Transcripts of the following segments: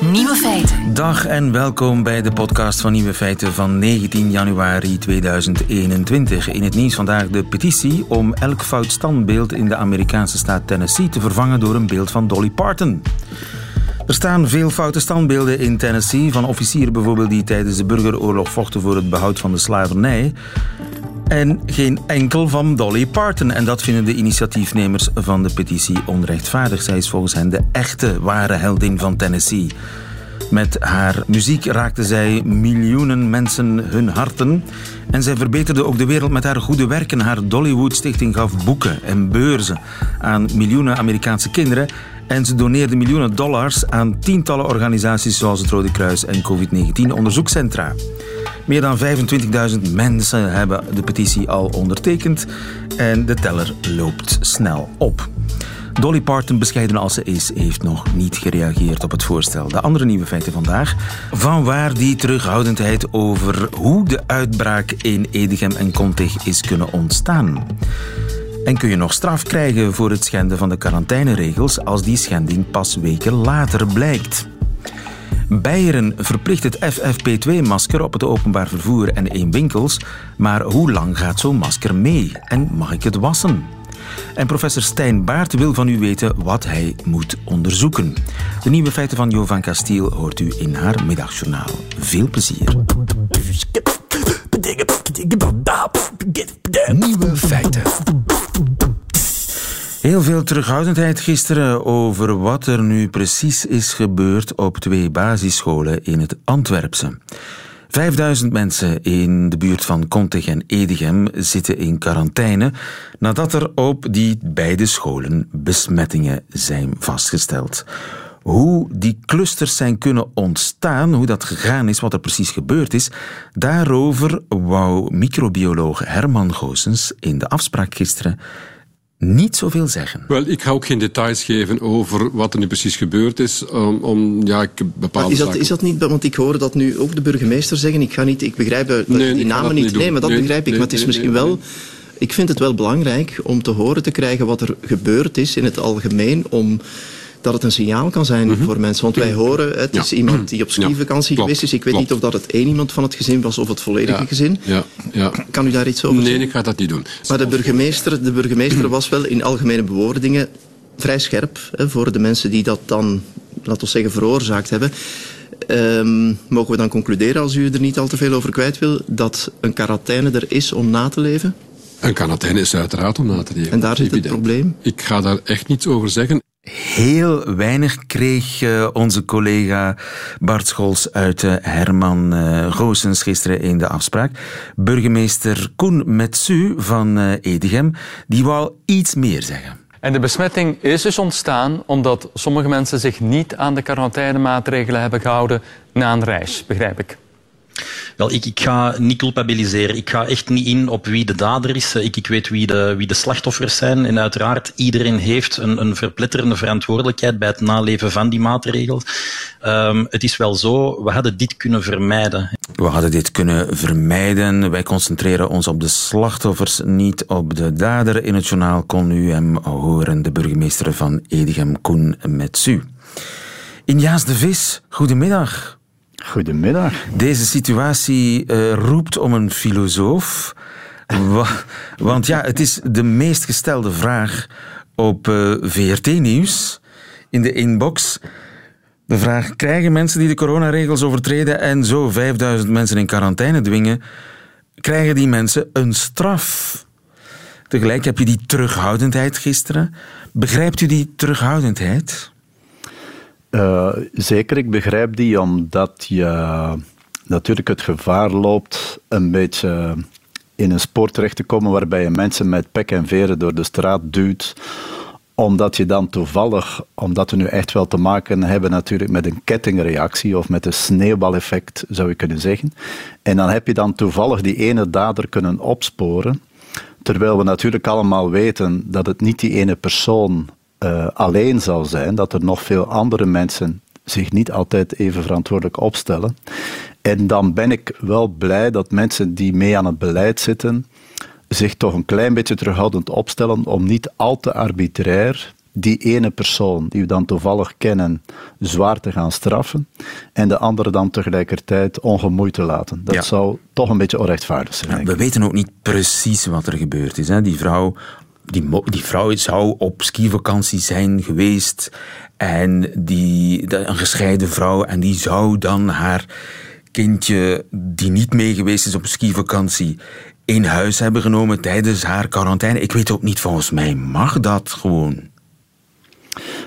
Nieuwe feiten. Dag en welkom bij de podcast van Nieuwe Feiten van 19 januari 2021. In het nieuws vandaag de petitie om elk fout standbeeld in de Amerikaanse staat Tennessee te vervangen door een beeld van Dolly Parton. Er staan veel foute standbeelden in Tennessee, van officieren bijvoorbeeld die tijdens de burgeroorlog vochten voor het behoud van de slavernij. En geen enkel van Dolly Parton. En dat vinden de initiatiefnemers van de petitie onrechtvaardig. Zij is volgens hen de echte, ware heldin van Tennessee. Met haar muziek raakte zij miljoenen mensen hun harten. En zij verbeterde ook de wereld met haar goede werken. Haar Dollywood-stichting gaf boeken en beurzen aan miljoenen Amerikaanse kinderen. En ze doneerde miljoenen dollars aan tientallen organisaties zoals het Rode Kruis en COVID-19-onderzoekscentra. Meer dan 25.000 mensen hebben de petitie al ondertekend en de teller loopt snel op. Dolly Parton, bescheiden als ze is, heeft nog niet gereageerd op het voorstel. De andere nieuwe feiten vandaag. Van waar die terughoudendheid over hoe de uitbraak in Edegem en Contig is kunnen ontstaan. En kun je nog straf krijgen voor het schenden van de quarantaineregels als die schending pas weken later blijkt. Beieren verplicht het FFP2-masker op het openbaar vervoer en in winkels. Maar hoe lang gaat zo'n masker mee? En mag ik het wassen? En professor Stijn Baart wil van u weten wat hij moet onderzoeken. De nieuwe feiten van Jo van Castiel hoort u in haar middagjournaal. Veel plezier. Nieuwe feiten. Heel veel terughoudendheid gisteren over wat er nu precies is gebeurd op twee basisscholen in het Antwerpse. 5000 mensen in de buurt van Contig en Edegem zitten in quarantaine nadat er op die beide scholen besmettingen zijn vastgesteld. Hoe die clusters zijn kunnen ontstaan, hoe dat gegaan is, wat er precies gebeurd is, daarover wou microbioloog Herman Goossens in de afspraak gisteren niet zoveel zeggen. Wel, ik ga ook geen details geven over wat er nu precies gebeurd is. Om, om ja, ik bepaalde is, dat, is dat niet, want ik hoor dat nu ook de burgemeester zeggen. Ik ga niet, ik begrijp dat nee, die namen niet. nee, maar dat begrijp ik. maar het is misschien wel. Ik vind het wel belangrijk om te horen te krijgen wat er gebeurd is in het algemeen. Om dat het een signaal kan zijn Mhm. voor mensen. Want wij horen, het is iemand die op skivakantie geweest is. Ik weet klopt. niet of dat het één iemand van het gezin was of het volledige Ja, gezin. Ja, ja. Kan u daar iets over Nee, zeggen? ik ga dat niet doen. Maar de burgemeester, de burgemeester was wel in algemene bewoordingen vrij scherp hè, voor de mensen die dat dan, laten we zeggen, veroorzaakt hebben. Ehm, mogen we dan concluderen, als u er niet al te veel over kwijt wil, dat een quarantaine er is om na te leven? Een quarantaine is uiteraard om na te leven. En daar zit het probleem? Ik ga daar echt niets over zeggen. Heel weinig kreeg eh, onze collega Bart Scholz uit eh, Herman eh Goossens gisteren in de afspraak. Burgemeester Koen Metsu van Edegem, die wou iets meer zeggen. En de besmetting is dus ontstaan omdat sommige mensen zich niet aan de quarantainemaatregelen hebben gehouden na een reis, begrijp ik. Wel, ik, ik ga niet culpabiliseren. Ik ga echt niet in op wie de dader is. Ik, ik weet wie de, wie de slachtoffers zijn. En uiteraard, iedereen heeft een, een verpletterende verantwoordelijkheid bij het naleven van die maatregels. Ehm, het is wel zo, we hadden dit kunnen vermijden. We hadden dit kunnen vermijden. Wij concentreren ons op de slachtoffers, niet op de dader. In het journaal kon u hem horen, de burgemeester van Edegem, Koen Metsu. Injaas de Vis, goedemiddag. Goedemiddag. Deze situatie eh, roept om een filosoof. Wa- want ja, het is de meest gestelde vraag op eh, VRT-nieuws in de inbox. De vraag: krijgen mensen die de coronaregels overtreden en zo 5000 mensen in quarantaine dwingen, krijgen die mensen een straf? Tegelijk heb je die terughoudendheid gisteren. Begrijpt u die terughoudendheid? Eh, zeker, ik begrijp die, omdat je natuurlijk het gevaar loopt een beetje in een spoor terecht te komen waarbij je mensen met pek en veren door de straat duwt omdat je dan toevallig, omdat we nu echt wel te maken hebben natuurlijk met een kettingreactie of met een sneeuwbaleffect, zou je kunnen zeggen. En dan heb je dan toevallig die ene dader kunnen opsporen, terwijl we natuurlijk allemaal weten dat het niet die ene persoon eh, alleen zal zijn, dat er nog veel andere mensen zich niet altijd even verantwoordelijk opstellen. En dan ben ik wel blij dat mensen die mee aan het beleid zitten, zich toch een klein beetje terughoudend opstellen om niet al te arbitrair die ene persoon die we dan toevallig kennen zwaar te gaan straffen en de andere dan tegelijkertijd ongemoeid te laten. Dat zou toch een beetje onrechtvaardig zijn. we weten ook niet precies wat er gebeurd is. Hè? Die vrouw die, die vrouw zou op skivakantie zijn geweest en die, een gescheiden vrouw en die zou dan haar kindje die niet mee geweest is op skivakantie in huis hebben genomen tijdens haar quarantaine. Ik weet ook niet, volgens mij mag dat gewoon.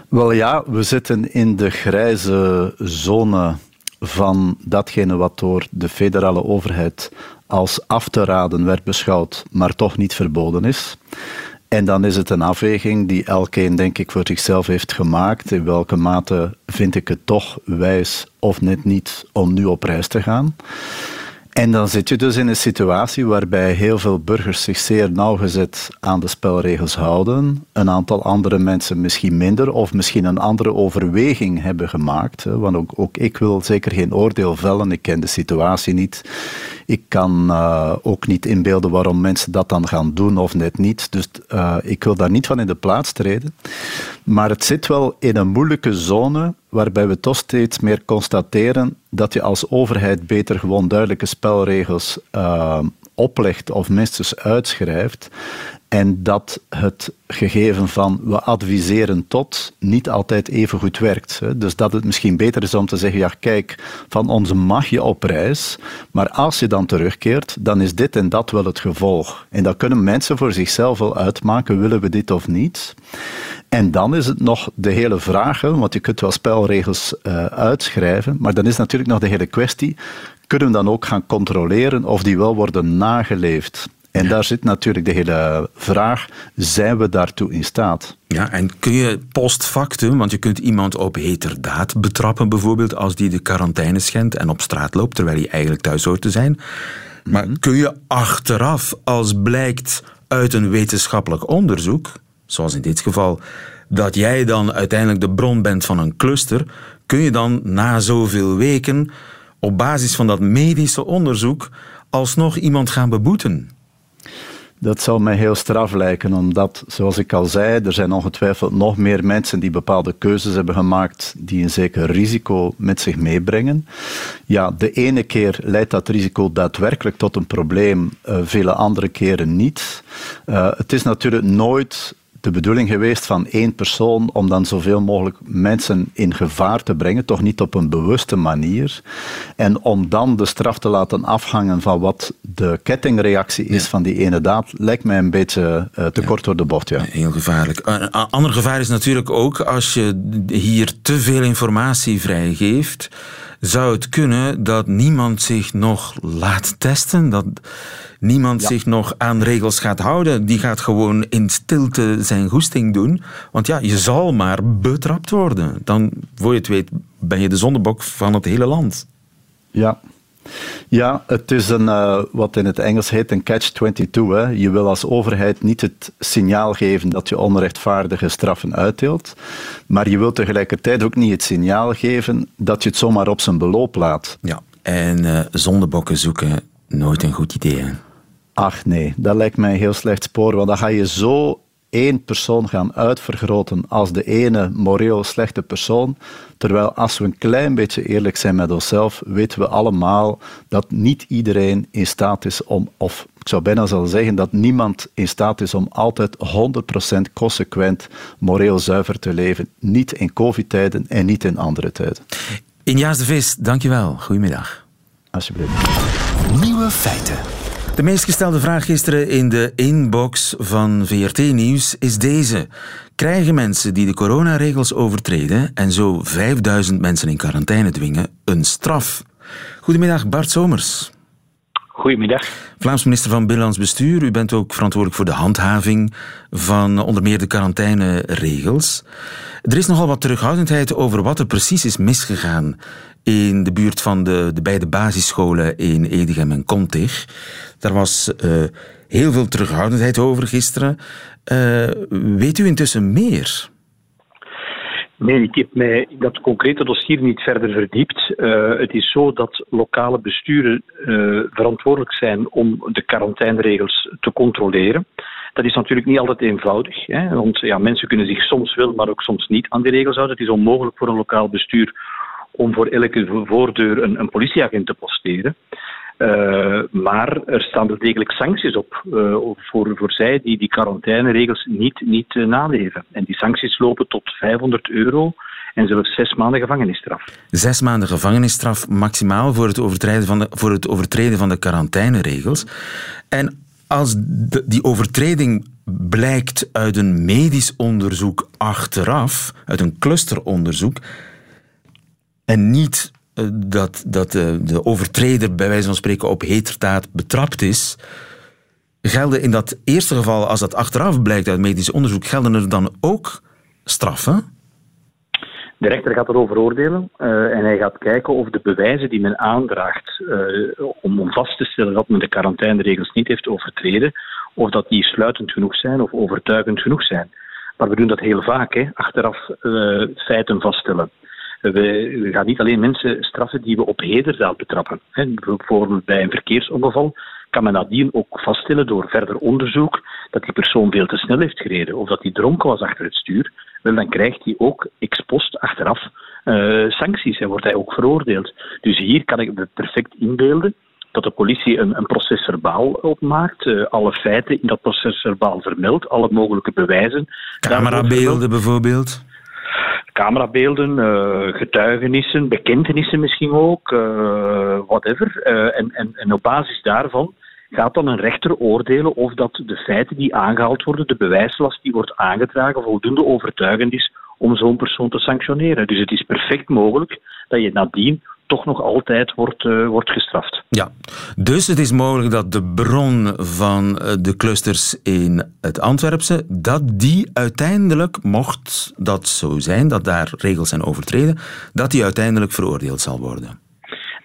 Wel ja, we zitten in de grijze zone van datgene wat door de federale overheid als af te raden werd beschouwd, maar toch niet verboden is. En dan is het een afweging die elkeen, denk ik, voor zichzelf heeft gemaakt. In welke mate vind ik het toch wijs of net niet om nu op reis te gaan? En dan zit je dus in een situatie waarbij heel veel burgers zich zeer nauwgezet aan de spelregels houden. Een aantal andere mensen misschien minder, of misschien een andere overweging hebben gemaakt. Want ook, ook ik wil zeker geen oordeel vellen, ik ken de situatie niet. Ik kan uh, ook niet inbeelden waarom mensen dat dan gaan doen of net niet. Dus uh, ik wil daar niet van in de plaats treden. Maar het zit wel in een moeilijke zone waarbij we toch steeds meer constateren dat je als overheid beter gewoon duidelijke spelregels uh, oplegt of minstens uitschrijft. En dat het gegeven van we adviseren tot niet altijd even goed werkt. Dus dat het misschien beter is om te zeggen, ja kijk, van onze mag je op reis, maar als je dan terugkeert, dan is dit en dat wel het gevolg. En dat kunnen mensen voor zichzelf wel uitmaken, willen we dit of niet. En dan is het nog de hele vraag, want je kunt wel spelregels uh, uitschrijven, maar dan is natuurlijk nog de hele kwestie, kunnen we dan ook gaan controleren of die wel worden nageleefd? En daar zit natuurlijk de hele vraag: zijn we daartoe in staat? Ja, en kun je post factum, want je kunt iemand op heterdaad betrappen, bijvoorbeeld, als die de quarantaine schendt en op straat loopt, terwijl hij eigenlijk thuis hoort te zijn. Maar mhm. kun je achteraf, als blijkt uit een wetenschappelijk onderzoek, zoals in dit geval, dat jij dan uiteindelijk de bron bent van een cluster, kun je dan na zoveel weken op basis van dat medische onderzoek alsnog iemand gaan beboeten? Dat zou mij heel straf lijken, omdat, zoals ik al zei, er zijn ongetwijfeld nog meer mensen die bepaalde keuzes hebben gemaakt die een zeker risico met zich meebrengen. Ja, de ene keer leidt dat risico daadwerkelijk tot een probleem, uh, vele andere keren niet. Uh, het is natuurlijk nooit de bedoeling geweest van één persoon om dan zoveel mogelijk mensen in gevaar te brengen, toch niet op een bewuste manier. En om dan de straf te laten afhangen van wat de kettingreactie is van die ene daad, lijkt mij een beetje uh, te kort door de bocht. Ja. Heel gevaarlijk. Een ander gevaar is natuurlijk ook als je hier te veel informatie vrijgeeft, zou het kunnen dat niemand zich nog laat testen. Dat niemand zich nog aan regels gaat houden. Die gaat gewoon in stilte zijn goesting doen. Want ja, je zal maar betrapt worden. Dan, voor je het weet, ben je de zondebok van het hele land. Ja, ja, het is een, uh, wat in het Engels heet een catch-22. Je wil als overheid niet het signaal geven dat je onrechtvaardige straffen uitdeelt, maar je wilt tegelijkertijd ook niet het signaal geven dat je het zomaar op zijn beloop laat. Ja, en uh, zondebokken zoeken, nooit een goed idee. Ach nee, dat lijkt mij een heel slecht spoor, want dan ga je zo één persoon gaan uitvergroten als de ene moreel slechte persoon. Terwijl als we een klein beetje eerlijk zijn met onszelf, weten we allemaal dat niet iedereen in staat is om, of ik zou bijna zelfs zeggen dat niemand in staat is om altijd 100% consequent moreel zuiver te leven. Niet in covid-tijden en niet in andere tijden. Injaas de Vis, dankjewel. Goedemiddag. Alsjeblieft. Nieuwe feiten. De meest gestelde vraag gisteren in de inbox van VRT Nieuws is deze. Krijgen mensen die de coronaregels overtreden en zo 5000 mensen in quarantaine dwingen een straf? Goedemiddag, Bart Somers. Goedemiddag. Vlaams minister van Binnenlands Bestuur. U bent ook verantwoordelijk voor de handhaving van onder meer de quarantaineregels. Er is nogal wat terughoudendheid over wat er precies is misgegaan in de buurt van de, de beide basisscholen in Edegem en Contig. Daar was uh, heel veel terughoudendheid over gisteren. Uh, weet u intussen meer? Nee, ik heb mij in dat concrete dossier niet verder verdiept. Uh, het is zo dat lokale besturen verantwoordelijk zijn om de quarantaineregels te controleren. Dat is natuurlijk niet altijd eenvoudig, hè, want ja, mensen kunnen zich soms wel, maar ook soms niet aan die regels houden. Het is onmogelijk voor een lokaal bestuur om voor elke voordeur een, een politieagent te posteren. Uh, maar er staan wel degelijk sancties op uh, voor, voor zij die die quarantaineregels niet, niet uh, naleven. En die sancties lopen tot 500 euro en zelfs zes maanden gevangenisstraf. Zes maanden gevangenisstraf maximaal voor het overtreden van de, voor het overtreden van de quarantaineregels. En als die overtreding blijkt uit een medisch onderzoek achteraf, uit een clusteronderzoek, en niet eh, dat, dat de, de overtreder bij wijze van spreken op heterdaad betrapt is, gelden in dat eerste geval, als dat achteraf blijkt uit medisch onderzoek, gelden er dan ook straffen? De rechter gaat erover oordelen uh, en hij gaat kijken of de bewijzen die men aandraagt om, om vast te stellen dat men de quarantaineregels niet heeft overtreden, of dat die sluitend genoeg zijn of overtuigend genoeg zijn. Maar we doen dat heel vaak, hè, achteraf feiten vaststellen. We, we, gaan niet alleen mensen straffen die we op hederdaad betrappen. Hè. Bijvoorbeeld bij een verkeersongeval kan men nadien ook vaststellen door verder onderzoek dat die persoon veel te snel heeft gereden of dat hij dronken was achter het stuur. Wel, dan krijgt hij ook ex post achteraf uh, sancties en wordt hij ook veroordeeld. Dus hier kan ik me perfect inbeelden dat de politie een, een procesverbaal opmaakt, uh, alle feiten in dat procesverbaal vermeldt, alle mogelijke bewijzen. Camerabeelden bijvoorbeeld? Camerabeelden, uh, getuigenissen, bekentenissen misschien ook, uh, whatever. Uh, en, en, en op basis daarvan gaat dan een rechter oordelen of dat de feiten die aangehaald worden, de bewijslast die wordt aangedragen, voldoende overtuigend is om zo'n persoon te sanctioneren. Dus het is perfect mogelijk dat je nadien toch nog altijd wordt, uh, wordt gestraft. Ja, dus het is mogelijk dat de bron van uh, de clusters in het Antwerpse, dat die uiteindelijk, mocht dat zo zijn, dat daar regels zijn overtreden, dat die uiteindelijk veroordeeld zal worden.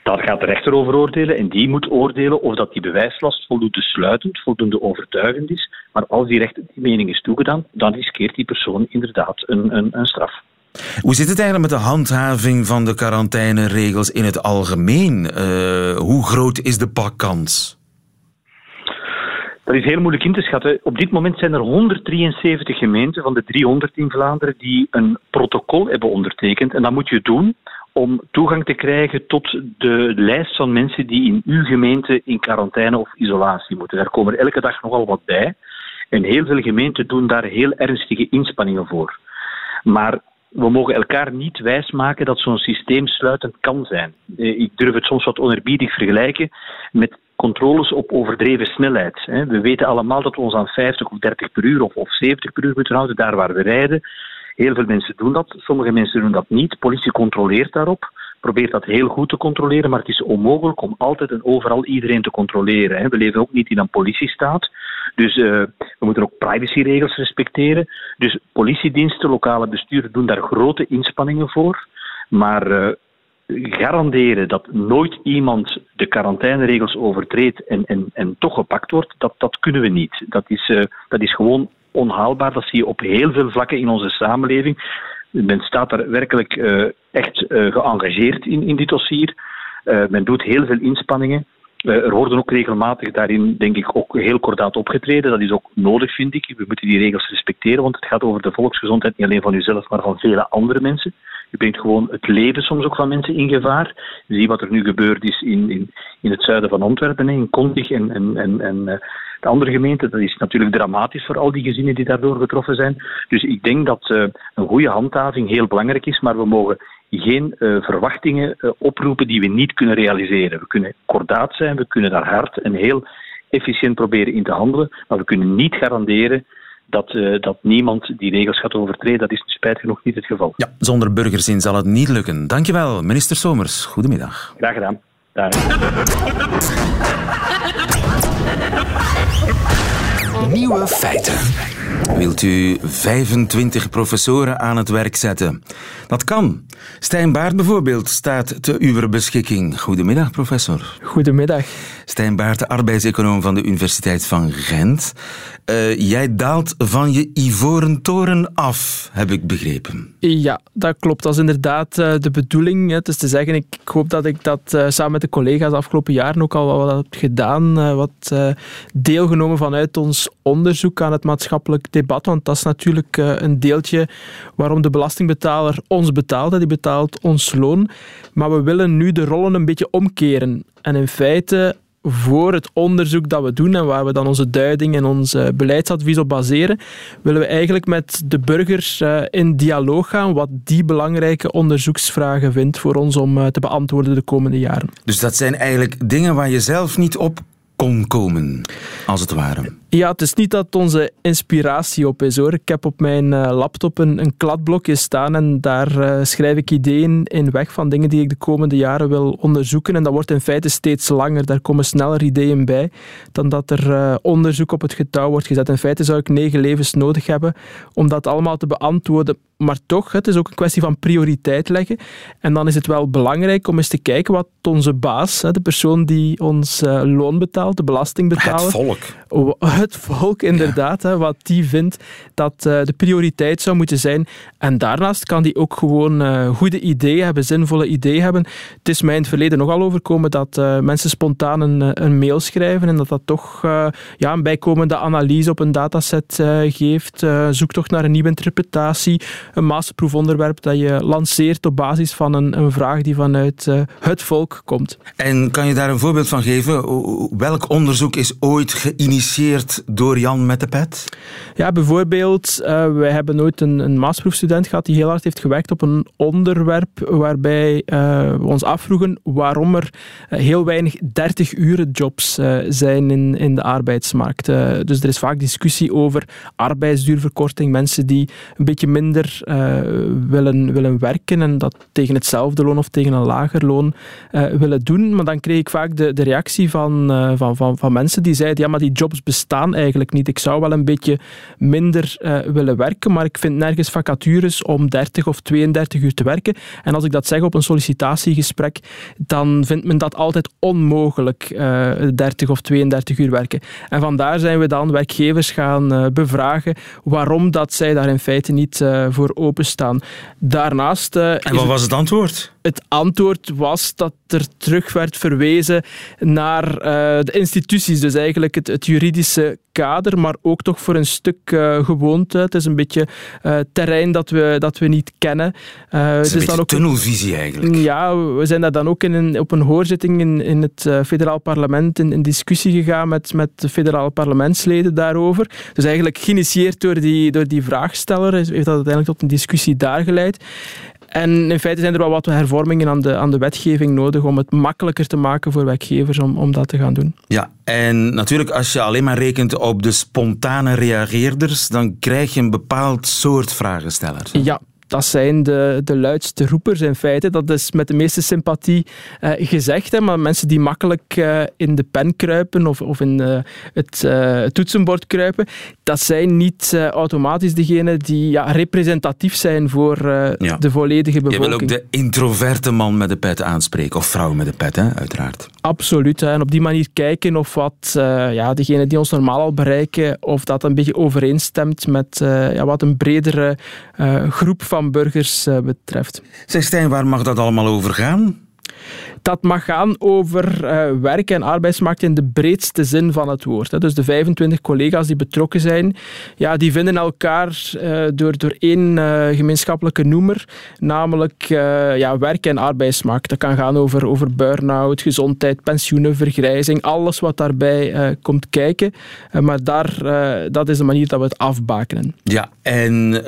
Daar gaat de rechter over oordelen en die moet oordelen of dat die bewijslast voldoende sluitend, voldoende overtuigend is. Maar als die rechter die mening is toegedaan, dan riskeert die persoon inderdaad een, een, een straf. Hoe zit het eigenlijk met de handhaving van de quarantaineregels in het algemeen? Uh, hoe groot is de pakkans? Dat is heel moeilijk in te schatten. Op dit moment zijn er 173 gemeenten van de 300 in Vlaanderen die een protocol hebben ondertekend. En dat moet je doen om toegang te krijgen tot de lijst van mensen die in uw gemeente in quarantaine of isolatie moeten. Daar komen er elke dag nogal wat bij. En heel veel gemeenten doen daar heel ernstige inspanningen voor. Maar we mogen elkaar niet wijsmaken dat zo'n systeem sluitend kan zijn. Eh, ik durf het soms wat onerbiedig vergelijken met controles op overdreven snelheid. We weten allemaal dat we ons aan 50 of 30 per uur of 70 per uur moeten houden, daar waar we rijden. Heel veel mensen doen dat, sommige mensen doen dat niet. Politie controleert daarop, probeert dat heel goed te controleren, maar het is onmogelijk om altijd en overal iedereen te controleren. We leven ook niet in een politiestaat. Dus uh, we moeten ook privacyregels respecteren. Dus politiediensten, lokale besturen doen daar grote inspanningen voor. Maar uh, garanderen dat nooit iemand de quarantaineregels overtreedt en, en, en toch gepakt wordt, dat, dat kunnen we niet. Dat is, uh, dat is gewoon onhaalbaar. Dat zie je op heel veel vlakken in onze samenleving. Men staat daar werkelijk echt geëngageerd in, in dit dossier. Men doet heel veel inspanningen. Er worden ook regelmatig daarin, denk ik, ook heel kordaat opgetreden. Dat is ook nodig, vind ik. We moeten die regels respecteren, want het gaat over de volksgezondheid niet alleen van uzelf, maar van vele andere mensen. Je brengt gewoon het leven soms ook van mensen in gevaar. Zie wat er nu gebeurd is in, in, in het zuiden van Antwerpen, in Kontig en, en, en, en de andere gemeenten. Dat is natuurlijk dramatisch voor al die gezinnen die daardoor getroffen zijn. Dus ik denk dat uh, een goede handhaving heel belangrijk is, maar we mogen geen uh, verwachtingen uh, oproepen die we niet kunnen realiseren. We kunnen kordaat zijn, we kunnen daar hard en heel efficiënt proberen in te handelen, maar we kunnen niet garanderen dat, uh, dat niemand die regels gaat overtreden. Dat is spijtig genoeg niet het geval. Ja, zonder burgerzin zal het niet lukken. Dankjewel, minister Somers. Goedemiddag. Graag gedaan. Daar. Nieuwe feiten. Wilt u 25 professoren aan het werk zetten? Dat kan. Stijn Baart bijvoorbeeld staat te uw beschikking. Goedemiddag, professor. Goedemiddag. Stijn Baart, de arbeidseconoom van de Universiteit van Gent. Uh, jij daalt van je ivoren toren af, heb ik begrepen. Ja, dat klopt. Dat is inderdaad uh, de bedoeling. Het is te zeggen, ik hoop dat ik dat uh, samen met de collega's de afgelopen jaren ook al wat heb gedaan. wat deelgenomen vanuit ons onderzoek aan het maatschappelijk debat. Want dat is natuurlijk een deeltje waarom de belastingbetaler ons betaalt. Die betaalt ons loon. Maar we willen nu de rollen een beetje omkeren. En in feite voor het onderzoek dat we doen en waar we dan onze duiding en ons eh, beleidsadvies op baseren, willen we eigenlijk met de burgers eh, in dialoog gaan wat die belangrijke onderzoeksvragen vindt voor ons om eh, te beantwoorden de komende jaren. Dus dat zijn eigenlijk dingen waar je zelf niet op kon komen, als het ware. Ja, het is niet dat onze inspiratie op is hoor. Ik heb op mijn uh, laptop een, een kladblokje staan en daar uh, schrijf ik ideeën in weg van dingen die ik de komende jaren wil onderzoeken. En dat wordt in feite steeds langer. Daar komen sneller ideeën bij dan dat er uh, onderzoek op het getouw wordt gezet. In feite zou ik negen levens nodig hebben om dat allemaal te beantwoorden. Maar toch, het is ook een kwestie van prioriteit leggen. En dan is het wel belangrijk om eens te kijken wat onze baas, de persoon die ons loon betaalt, de belasting betaalt. Het volk het volk inderdaad, hè, wat die vindt dat uh, de prioriteit zou moeten zijn. En daarnaast kan die ook gewoon uh, goede ideeën hebben, zinvolle ideeën hebben. Het is mij in het verleden nogal overkomen dat uh, mensen spontaan een, een, mail schrijven en dat dat toch ja, een bijkomende analyse op een dataset geeft. zoektocht naar een nieuwe interpretatie, een masterproefonderwerp dat je lanceert op basis van een, een vraag die vanuit het volk komt. En kan je daar een voorbeeld van geven? Welk onderzoek is ooit geïnitieerd door Jan met de pet? Ja, bijvoorbeeld, uh, wij hebben nooit een, een masterproefstudent gehad die heel hard heeft gewerkt op een onderwerp waarbij uh, we ons afvroegen waarom er uh, heel weinig 30 uren jobs zijn in, in de arbeidsmarkt. dus er is vaak discussie over arbeidsduurverkorting, mensen die een beetje minder willen, willen werken en dat tegen hetzelfde loon of tegen een lager loon willen doen. Maar dan kreeg ik vaak de, de reactie van, van, van, van mensen die zeiden, ja, maar die jobs bestaan eigenlijk niet. Ik zou wel een beetje minder uh, willen werken, maar ik vind nergens vacatures om 30 of 32 uur te werken. En als ik dat zeg op een sollicitatiegesprek, dan vindt men dat altijd onmogelijk, uh, eh, 30 of 32 uur werken. En vandaar zijn we dan werkgevers gaan uh, bevragen waarom dat zij daar in feite niet voor openstaan. Daarnaast... en wat was het antwoord? Het antwoord was dat er terug werd verwezen naar de instituties, dus eigenlijk het, het juridische kader, maar ook toch voor een stuk uh, gewoonte. Het is een beetje uh, terrein dat we, dat we niet kennen. Het is, een dan ook tunnelvisie eigenlijk. Ja, we zijn daar dan ook in een, op een hoorzitting in, in het federaal parlement in, in, discussie gegaan met, met de federale parlementsleden daarover. Dus eigenlijk geïnitieerd door die, door die vraagsteller heeft dat uiteindelijk tot een discussie daar geleid. En in feite zijn er wel wat hervormingen aan de, aan de wetgeving nodig om het makkelijker te maken voor werkgevers om, om dat te gaan doen. Ja, en natuurlijk als je alleen maar rekent op de spontane reageerders, dan krijg je een bepaald soort vragensteller. Ja, dat zijn de, de luidste roepers in feite. Dat is met de meeste sympathie uh, gezegd. Hè, maar mensen die makkelijk uh, in de pen kruipen of, of in uh, het toetsenbord kruipen, dat zijn niet automatisch degenen die ja, representatief zijn voor ja. de volledige bevolking. Je wil ook de introverte man met de pet aanspreken, of vrouw met de pet, hè, uiteraard. Absoluut. Hè. En op die manier kijken of wat ja, degenen die ons normaal al bereiken, of dat een beetje overeenstemt met ja, wat een bredere groep van burgers eh, betreft. Zeg Stijn, waar mag dat allemaal over gaan? Dat mag gaan over uh, werk en arbeidsmarkt in de breedste zin van het woord. Hè. Dus de 25 collega's die betrokken zijn, ja, die vinden elkaar uh, door, door één uh, gemeenschappelijke noemer, namelijk ja, werk en arbeidsmarkt. Dat kan gaan over, over burn-out, gezondheid, pensioenen, vergrijzing, alles wat daarbij komt kijken. maar daar, dat is de manier dat we het afbakenen. Ja, en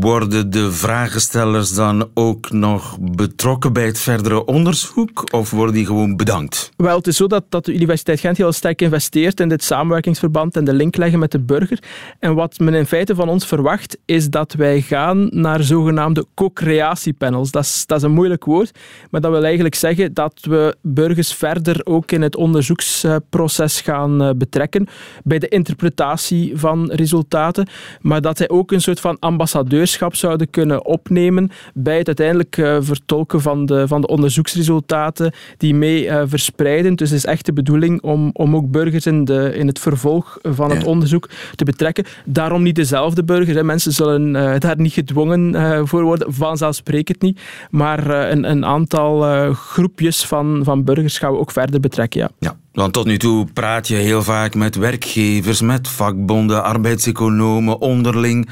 worden de vragenstellers dan ook nog betrokken bij het verdere onderzoek? Of worden die gewoon bedankt? Wel, het is zo dat, dat de Universiteit Gent heel sterk investeert in dit samenwerkingsverband en de link leggen met de burger. En wat men in feite van ons verwacht, is dat wij gaan naar zogenaamde co-creatiepanels. Dat is, dat is een moeilijk woord, maar dat wil eigenlijk zeggen dat we burgers verder ook in het onderzoeksproces gaan eh, betrekken bij de interpretatie van resultaten, maar dat zij ook een soort van ambassadeurschap zouden kunnen opnemen bij het uiteindelijk eh, vertolken van de, van de onderzoeksresultaten die mee uh, verspreiden. Dus het is echt de bedoeling om, om ook burgers in, de, in het vervolg van het onderzoek te betrekken. Daarom niet dezelfde burgers. Hè. Mensen zullen uh, daar niet gedwongen uh, voor worden, vanzelfsprekend niet. Maar een, een aantal groepjes van, van burgers gaan we ook verder betrekken. Ja. ja. Want tot nu toe praat je heel vaak met werkgevers, met vakbonden, arbeidseconomen, onderling.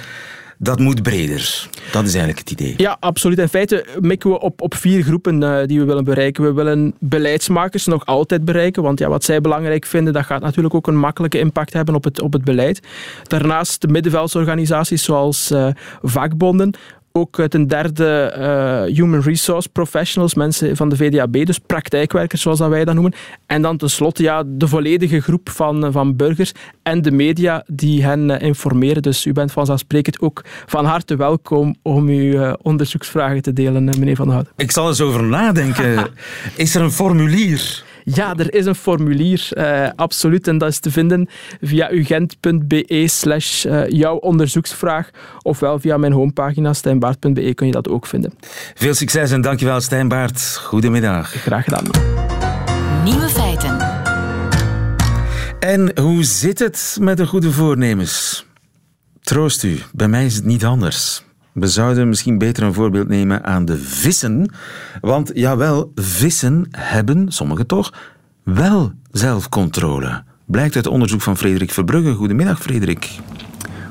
Dat moet breder. Dat is eigenlijk het idee. Ja, absoluut. In feite mikken we op, op vier groepen uh, die we willen bereiken. We willen beleidsmakers nog altijd bereiken, want ja, wat zij belangrijk vinden, dat gaat natuurlijk ook een makkelijke impact hebben op het, op het beleid. Daarnaast de middenveldsorganisaties zoals uh, vakbonden, ook ten derde uh, human resource professionals, mensen van de VDAB, dus praktijkwerkers zoals dat wij dat noemen. En dan tenslotte ja, de volledige groep van, van burgers en de media die hen uh, informeren. Dus u bent vanzelfsprekend ook van harte welkom om uw uh, onderzoeksvragen te delen, meneer Van Hout. Ik zal eens over nadenken. Is er een formulier? Ja, er is een formulier, uh, absoluut. En dat is te vinden via ugent.be slash jouw onderzoeksvraag. Ofwel via mijn homepagina stijnbaard.be kun je dat ook vinden. Veel succes en dankjewel Stijnbaard. Goedemiddag. Graag gedaan. Nieuwe feiten. En hoe zit het met de goede voornemens? Troost u, bij mij is het niet anders. We zouden misschien beter een voorbeeld nemen aan de vissen. Want jawel, vissen hebben, sommigen toch, wel zelfcontrole. Blijkt uit onderzoek van Frederik Verbrugge. Goedemiddag, Frederik.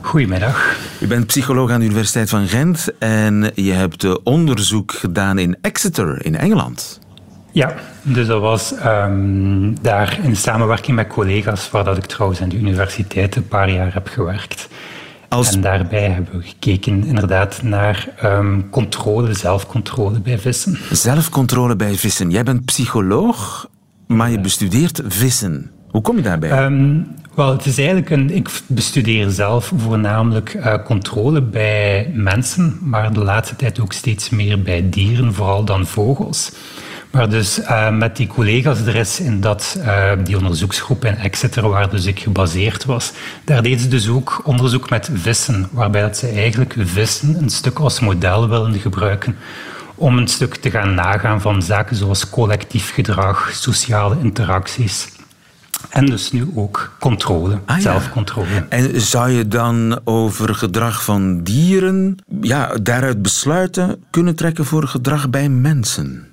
Goedemiddag. U bent psycholoog aan de Universiteit van Gent en je hebt onderzoek gedaan in Exeter in Engeland. Ja, dus dat was um, daar in samenwerking met collega's, waar dat ik trouwens aan de universiteit een paar jaar heb gewerkt. Als... En daarbij hebben we gekeken inderdaad naar um, controle, zelfcontrole bij vissen. Zelfcontrole bij vissen. Jij bent psycholoog, maar je bestudeert vissen. Hoe kom je daarbij? Um, wel, het is eigenlijk een. Ik bestudeer zelf voornamelijk uh, controle bij mensen, maar de laatste tijd ook steeds meer bij dieren, vooral dan vogels. Maar dus uh, met die collega's er is in dat, uh, die onderzoeksgroep in Exeter, waar dus ik gebaseerd was, daar deden ze dus ook onderzoek met vissen, waarbij dat ze eigenlijk vissen een stuk als model willen gebruiken om een stuk te gaan nagaan van zaken zoals collectief gedrag, sociale interacties. En dus nu ook controle, ah, zelfcontrole. Ja. En zou je dan over gedrag van dieren ja, daaruit besluiten kunnen trekken voor gedrag bij mensen?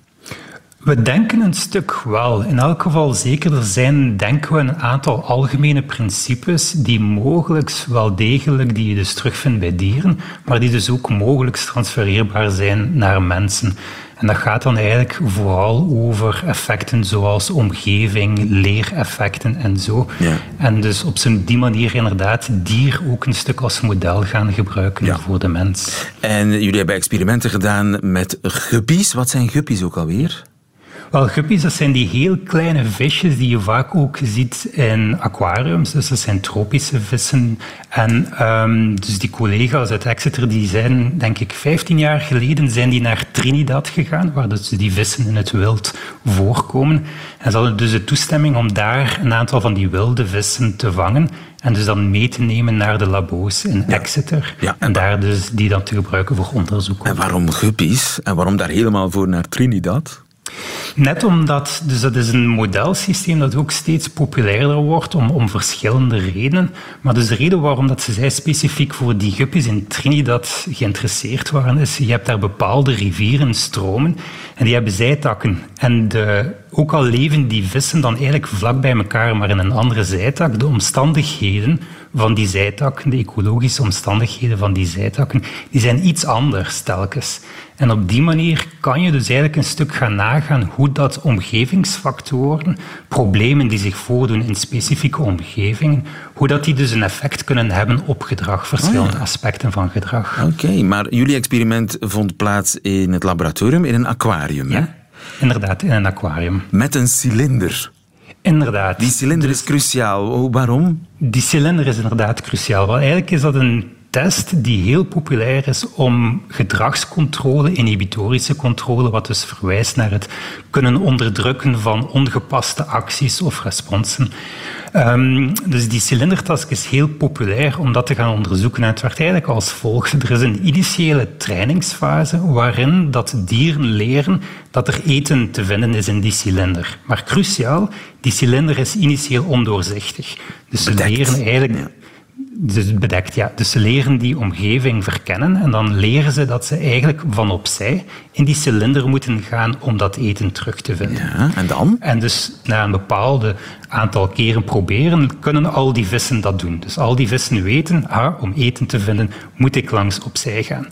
We denken een stuk wel. In elk geval zeker. Er zijn, denken we, een aantal algemene principes die mogelijk wel degelijk, die je dus terugvindt bij dieren, maar die dus ook mogelijk transfereerbaar zijn naar mensen. En dat gaat dan eigenlijk vooral over effecten zoals omgeving, leereffecten en zo. Ja. En dus op die manier inderdaad dier ook een stuk als model gaan gebruiken ja. voor de mens. En jullie hebben experimenten gedaan met guppies. Wat zijn guppies ook alweer? Wel, guppies, dat zijn die heel kleine visjes die je vaak ook ziet in aquariums. Dus dat zijn tropische vissen. En um, dus die collega's uit Exeter, die zijn, denk ik, 15 jaar geleden zijn die naar Trinidad gegaan, waar dus die vissen in het wild voorkomen. En ze hadden dus de toestemming om daar een aantal van die wilde vissen te vangen. En dus dan mee te nemen naar de labo's in ja. Exeter. Ja, en, en daar dus die dan te gebruiken voor onderzoek. En waarom guppies? En waarom daar helemaal voor naar Trinidad? Net omdat, dus dat is een modelsysteem dat ook steeds populairder wordt om, om verschillende redenen. Maar dus de reden waarom dat ze zij specifiek voor die guppies in Trinidad geïnteresseerd waren, is je hebt daar bepaalde rivieren, stromen, en die hebben zijtakken. En de, ook al leven die vissen dan eigenlijk vlak bij elkaar, maar in een andere zijtak, de omstandigheden van die zijtakken, de ecologische omstandigheden van die zijtakken, die zijn iets anders telkens. En op die manier kan je dus eigenlijk een stuk gaan nagaan hoe dat omgevingsfactoren, problemen die zich voordoen in specifieke omgevingen, hoe dat die dus een effect kunnen hebben op gedrag, verschillende oh aspecten van gedrag. Oké, okay, maar jullie experiment vond plaats in het laboratorium, in een aquarium, ja. hè? Inderdaad, in een aquarium. Met een cilinder. Inderdaad. Die cilinder is cruciaal. Oh, waarom? Die cilinder is inderdaad cruciaal. Wel, eigenlijk is dat een test die heel populair is om gedragscontrole, inhibitorische controle, wat dus verwijst naar het kunnen onderdrukken van ongepaste acties of responsen. Um, dus die cilindertask is heel populair om dat te gaan onderzoeken. En het werkt eigenlijk als volgt. Er is een initiële trainingsfase waarin dat dieren leren dat er eten te vinden is in die cilinder. Maar cruciaal, die cilinder is initieel ondoorzichtig. Dus ze leren eigenlijk dus bedekt, ja. Dus ze leren die omgeving verkennen en dan leren ze dat ze eigenlijk van opzij in die cilinder moeten gaan om dat eten terug te vinden. Ja, en dan? En dus na een bepaald aantal keren proberen, kunnen al die vissen dat doen. Dus al die vissen weten, ah, om eten te vinden moet ik langs opzij gaan.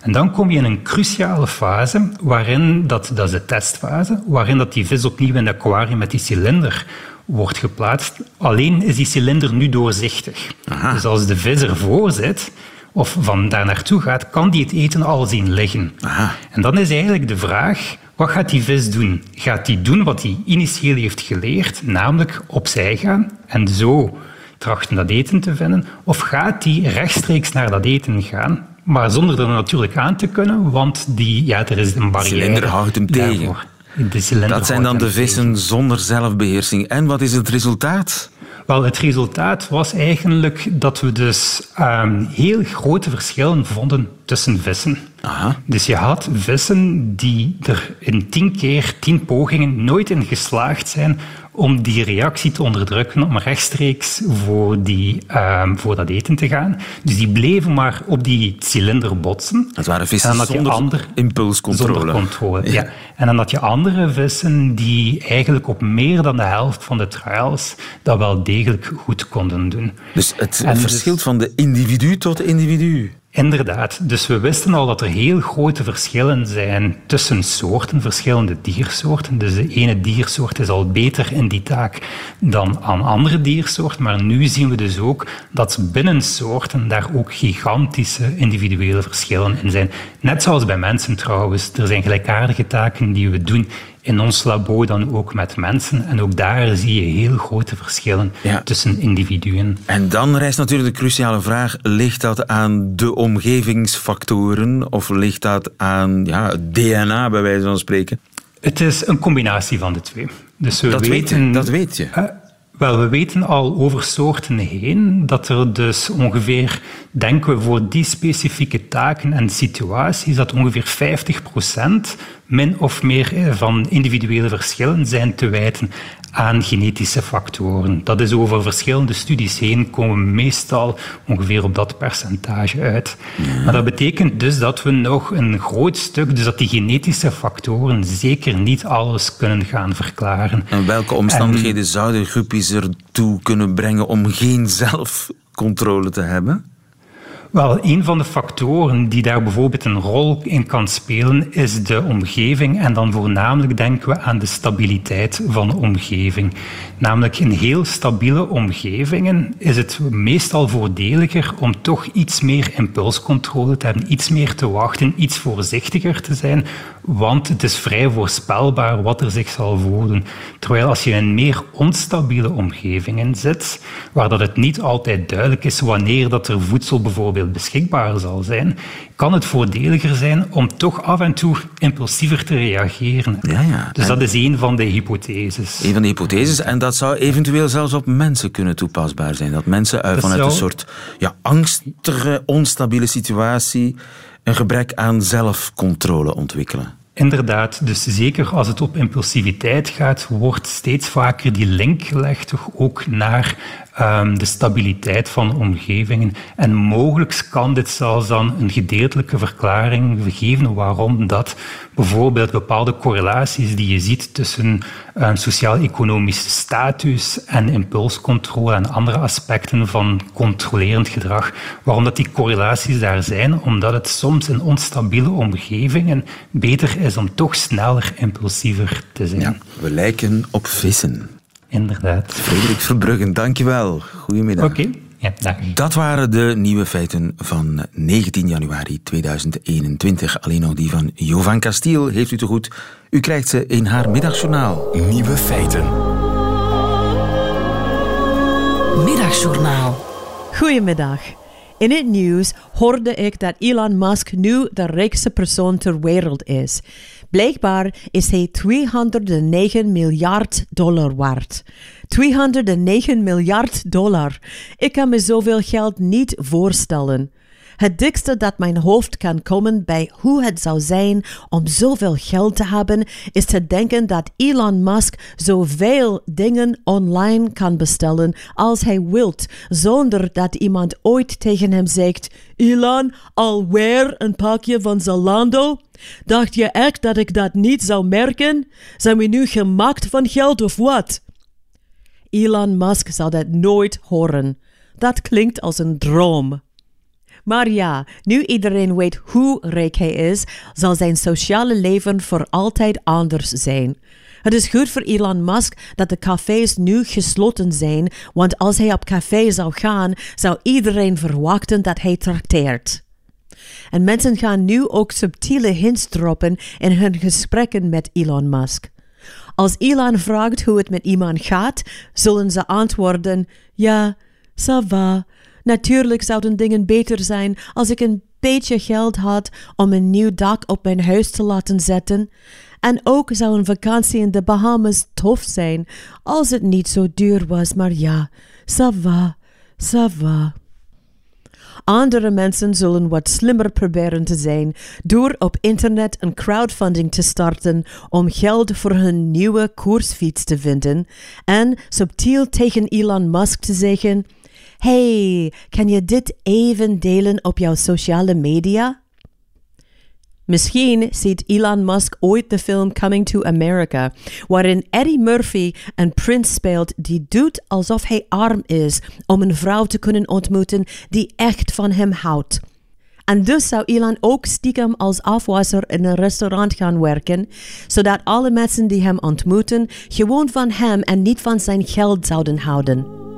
En dan kom je in een cruciale fase, waarin, dat, dat is de testfase, waarin dat die vis opnieuw in het aquarium met die cilinder wordt geplaatst. Alleen is die cilinder nu doorzichtig. Dus als de vis ervoor zit of van daar naartoe gaat, kan die het eten al zien liggen. Aha. En dan is eigenlijk de vraag, wat gaat die vis doen? Gaat die doen wat hij initieel heeft geleerd, namelijk opzij gaan en zo trachten dat eten te vinden? Of gaat die rechtstreeks naar dat eten gaan, maar zonder er natuurlijk aan te kunnen, want die, ja, er is een barrière. De cilinder houdt hem tegen. Dat zijn dan de vissen zonder zelfbeheersing. En wat is het resultaat? Wel, het resultaat was eigenlijk dat we dus um, heel grote verschillen vonden tussen vissen. Aha. Dus je had vissen die er in tien keer, tien pogingen nooit in geslaagd zijn om die reactie te onderdrukken, om rechtstreeks voor, die, um, voor dat eten te gaan. Dus die bleven maar op die cilinder botsen. Dat waren vissen zonder ander, impulscontrole. Zonder controle, ja. En dan had je andere vissen die eigenlijk op meer dan de helft van de trials dat wel degelijk goed konden doen. Dus het dus verschilt van de individu tot individu. Inderdaad. Dus we wisten al dat er heel grote verschillen zijn tussen soorten, verschillende diersoorten. Dus de ene diersoort is al beter in die taak dan aan andere diersoorten. Maar nu zien we dus ook dat binnen soorten daar ook gigantische individuele verschillen in zijn. Net zoals bij mensen trouwens. Er zijn gelijkaardige taken die we doen in ons labo dan ook met mensen. En ook daar zie je heel grote verschillen tussen individuen. En dan rijst natuurlijk de cruciale vraag: ligt dat aan de omgevingsfactoren of ligt dat aan ja, het DNA, bij wijze van spreken? Het is een combinatie van de twee. Dus we dat, weten, weet, dat weet je. Wel, we weten al over soorten heen dat er dus ongeveer, denken we voor die specifieke taken en situaties, dat ongeveer 50% min of meer eh, van individuele verschillen zijn te wijten aan genetische factoren. Dat is over verschillende studies heen komen we meestal ongeveer op dat percentage uit. Maar dat betekent dus dat we nog een groot stuk, dus dat die genetische factoren zeker niet alles kunnen gaan verklaren. En welke omstandigheden zouden groepjes ertoe kunnen brengen om geen zelfcontrole te hebben? Wel, een van de factoren die daar bijvoorbeeld een rol in kan spelen, is de omgeving. En dan voornamelijk denken we aan de stabiliteit van de omgeving. Namelijk in heel stabiele omgevingen is het meestal voordeliger om toch iets meer impulscontrole te hebben, iets meer te wachten, iets voorzichtiger te zijn, want het is vrij voorspelbaar wat er zich zal voordoen. Terwijl als je in meer onstabiele omgevingen zit, waar dat het niet altijd duidelijk is wanneer dat er voedsel bijvoorbeeld beschikbaar zal zijn, kan het voordeliger zijn om toch af en toe impulsiever te reageren. Ja, ja. Dus dat is een van de hypotheses. Een van de hypotheses. En dat zou eventueel zelfs op mensen kunnen toepasbaar zijn. Dat mensen uit, vanuit een soort ja, angstige, onstabiele situatie een gebrek aan zelfcontrole ontwikkelen. Inderdaad, dus zeker als het op impulsiviteit gaat, wordt steeds vaker die link gelegd toch ook naar um, de stabiliteit van omgevingen. En mogelijk kan dit zelfs dan een gedeeltelijke verklaring geven waarom dat bijvoorbeeld bepaalde correlaties die je ziet tussen sociaal-economische status en impulscontrole en andere aspecten van controlerend gedrag, waarom dat die correlaties daar zijn, omdat het soms in onstabiele omgevingen beter is om toch sneller impulsiever te zijn. Ja, we lijken op vissen. Inderdaad. Frederik Verbruggen, dankjewel. Goedemiddag. Oké, Ja, dag. Dat waren de nieuwe feiten van 19 januari 2021. Alleen nog die van Jovan Castiel heeft u te goed. U krijgt ze in haar middagjournaal. Nieuwe feiten. Middagjournaal. Goedemiddag. In het nieuws hoorde ik dat Elon Musk nu de rijkste persoon ter wereld is. Blijkbaar is hij 209 miljard dollar waard. 209 miljard dollar. Ik kan me zoveel geld niet voorstellen. Het dikste dat mijn hoofd kan komen bij hoe het zou zijn om zoveel geld te hebben, is te denken dat Elon Musk zoveel dingen online kan bestellen als hij wilt, zonder dat iemand ooit tegen hem zegt: Elon, alweer een pakje van Zalando? Dacht je echt dat ik dat niet zou merken? Zijn we nu gemaakt van geld of wat? Elon Musk zal dat nooit horen. Dat klinkt als een droom. Maar ja, nu iedereen weet hoe rijk hij is, zal zijn sociale leven voor altijd anders zijn. Het is goed voor Elon Musk dat de cafés nu gesloten zijn, want als hij op café zou gaan, zou iedereen verwachten dat hij trakteert. En mensen gaan nu ook subtiele hints droppen in hun gesprekken met Elon Musk. Als Elon vraagt hoe het met iemand gaat, zullen ze antwoorden: Ja, ça va. Natuurlijk zouden dingen beter zijn als ik een beetje geld had om een nieuw dak op mijn huis te laten zetten. En ook zou een vakantie in de Bahamas tof zijn als het niet zo duur was, maar ja, ça va, ça va. Andere mensen zullen wat slimmer proberen te zijn door op internet een crowdfunding te starten om geld voor hun nieuwe koersfiets te vinden en subtiel tegen Elon Musk te zeggen: Hey, kan je dit even delen op jouw sociale media? Misschien ziet Elon Musk ooit de film Coming to America, waarin Eddie Murphy een prins speelt die doet alsof hij arm is om een vrouw te kunnen ontmoeten die echt van hem houdt. En dus zou Elon ook stiekem als afwasser in een restaurant gaan werken, zodat alle mensen die hem ontmoeten gewoon van hem en niet van zijn geld zouden houden.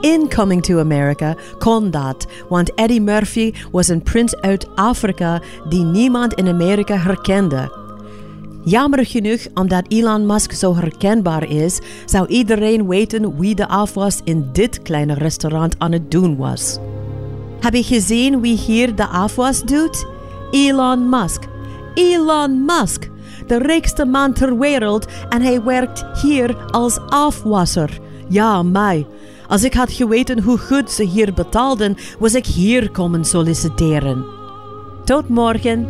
In Coming to America kon dat, want Eddie Murphy was een prins uit Afrika die niemand in Amerika herkende. Jammer genoeg, omdat Elon Musk zo herkenbaar is, zou iedereen weten wie de afwas in dit kleine restaurant aan het doen was. Heb je gezien wie hier de afwas doet? Elon Musk. Elon Musk, de rijkste man ter wereld en hij werkt hier als afwasser. Ja, mij. Als ik had geweten hoe goed ze hier betaalden, was ik hier komen solliciteren. Tot morgen.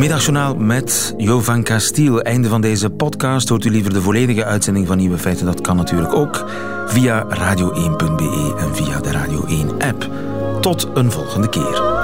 Middagjournaal met Jovan Castiel. Einde van deze podcast. Hoort u liever de volledige uitzending van Nieuwe Feiten? Dat kan natuurlijk ook via radio1.be en via de Radio 1 app. Tot een volgende keer.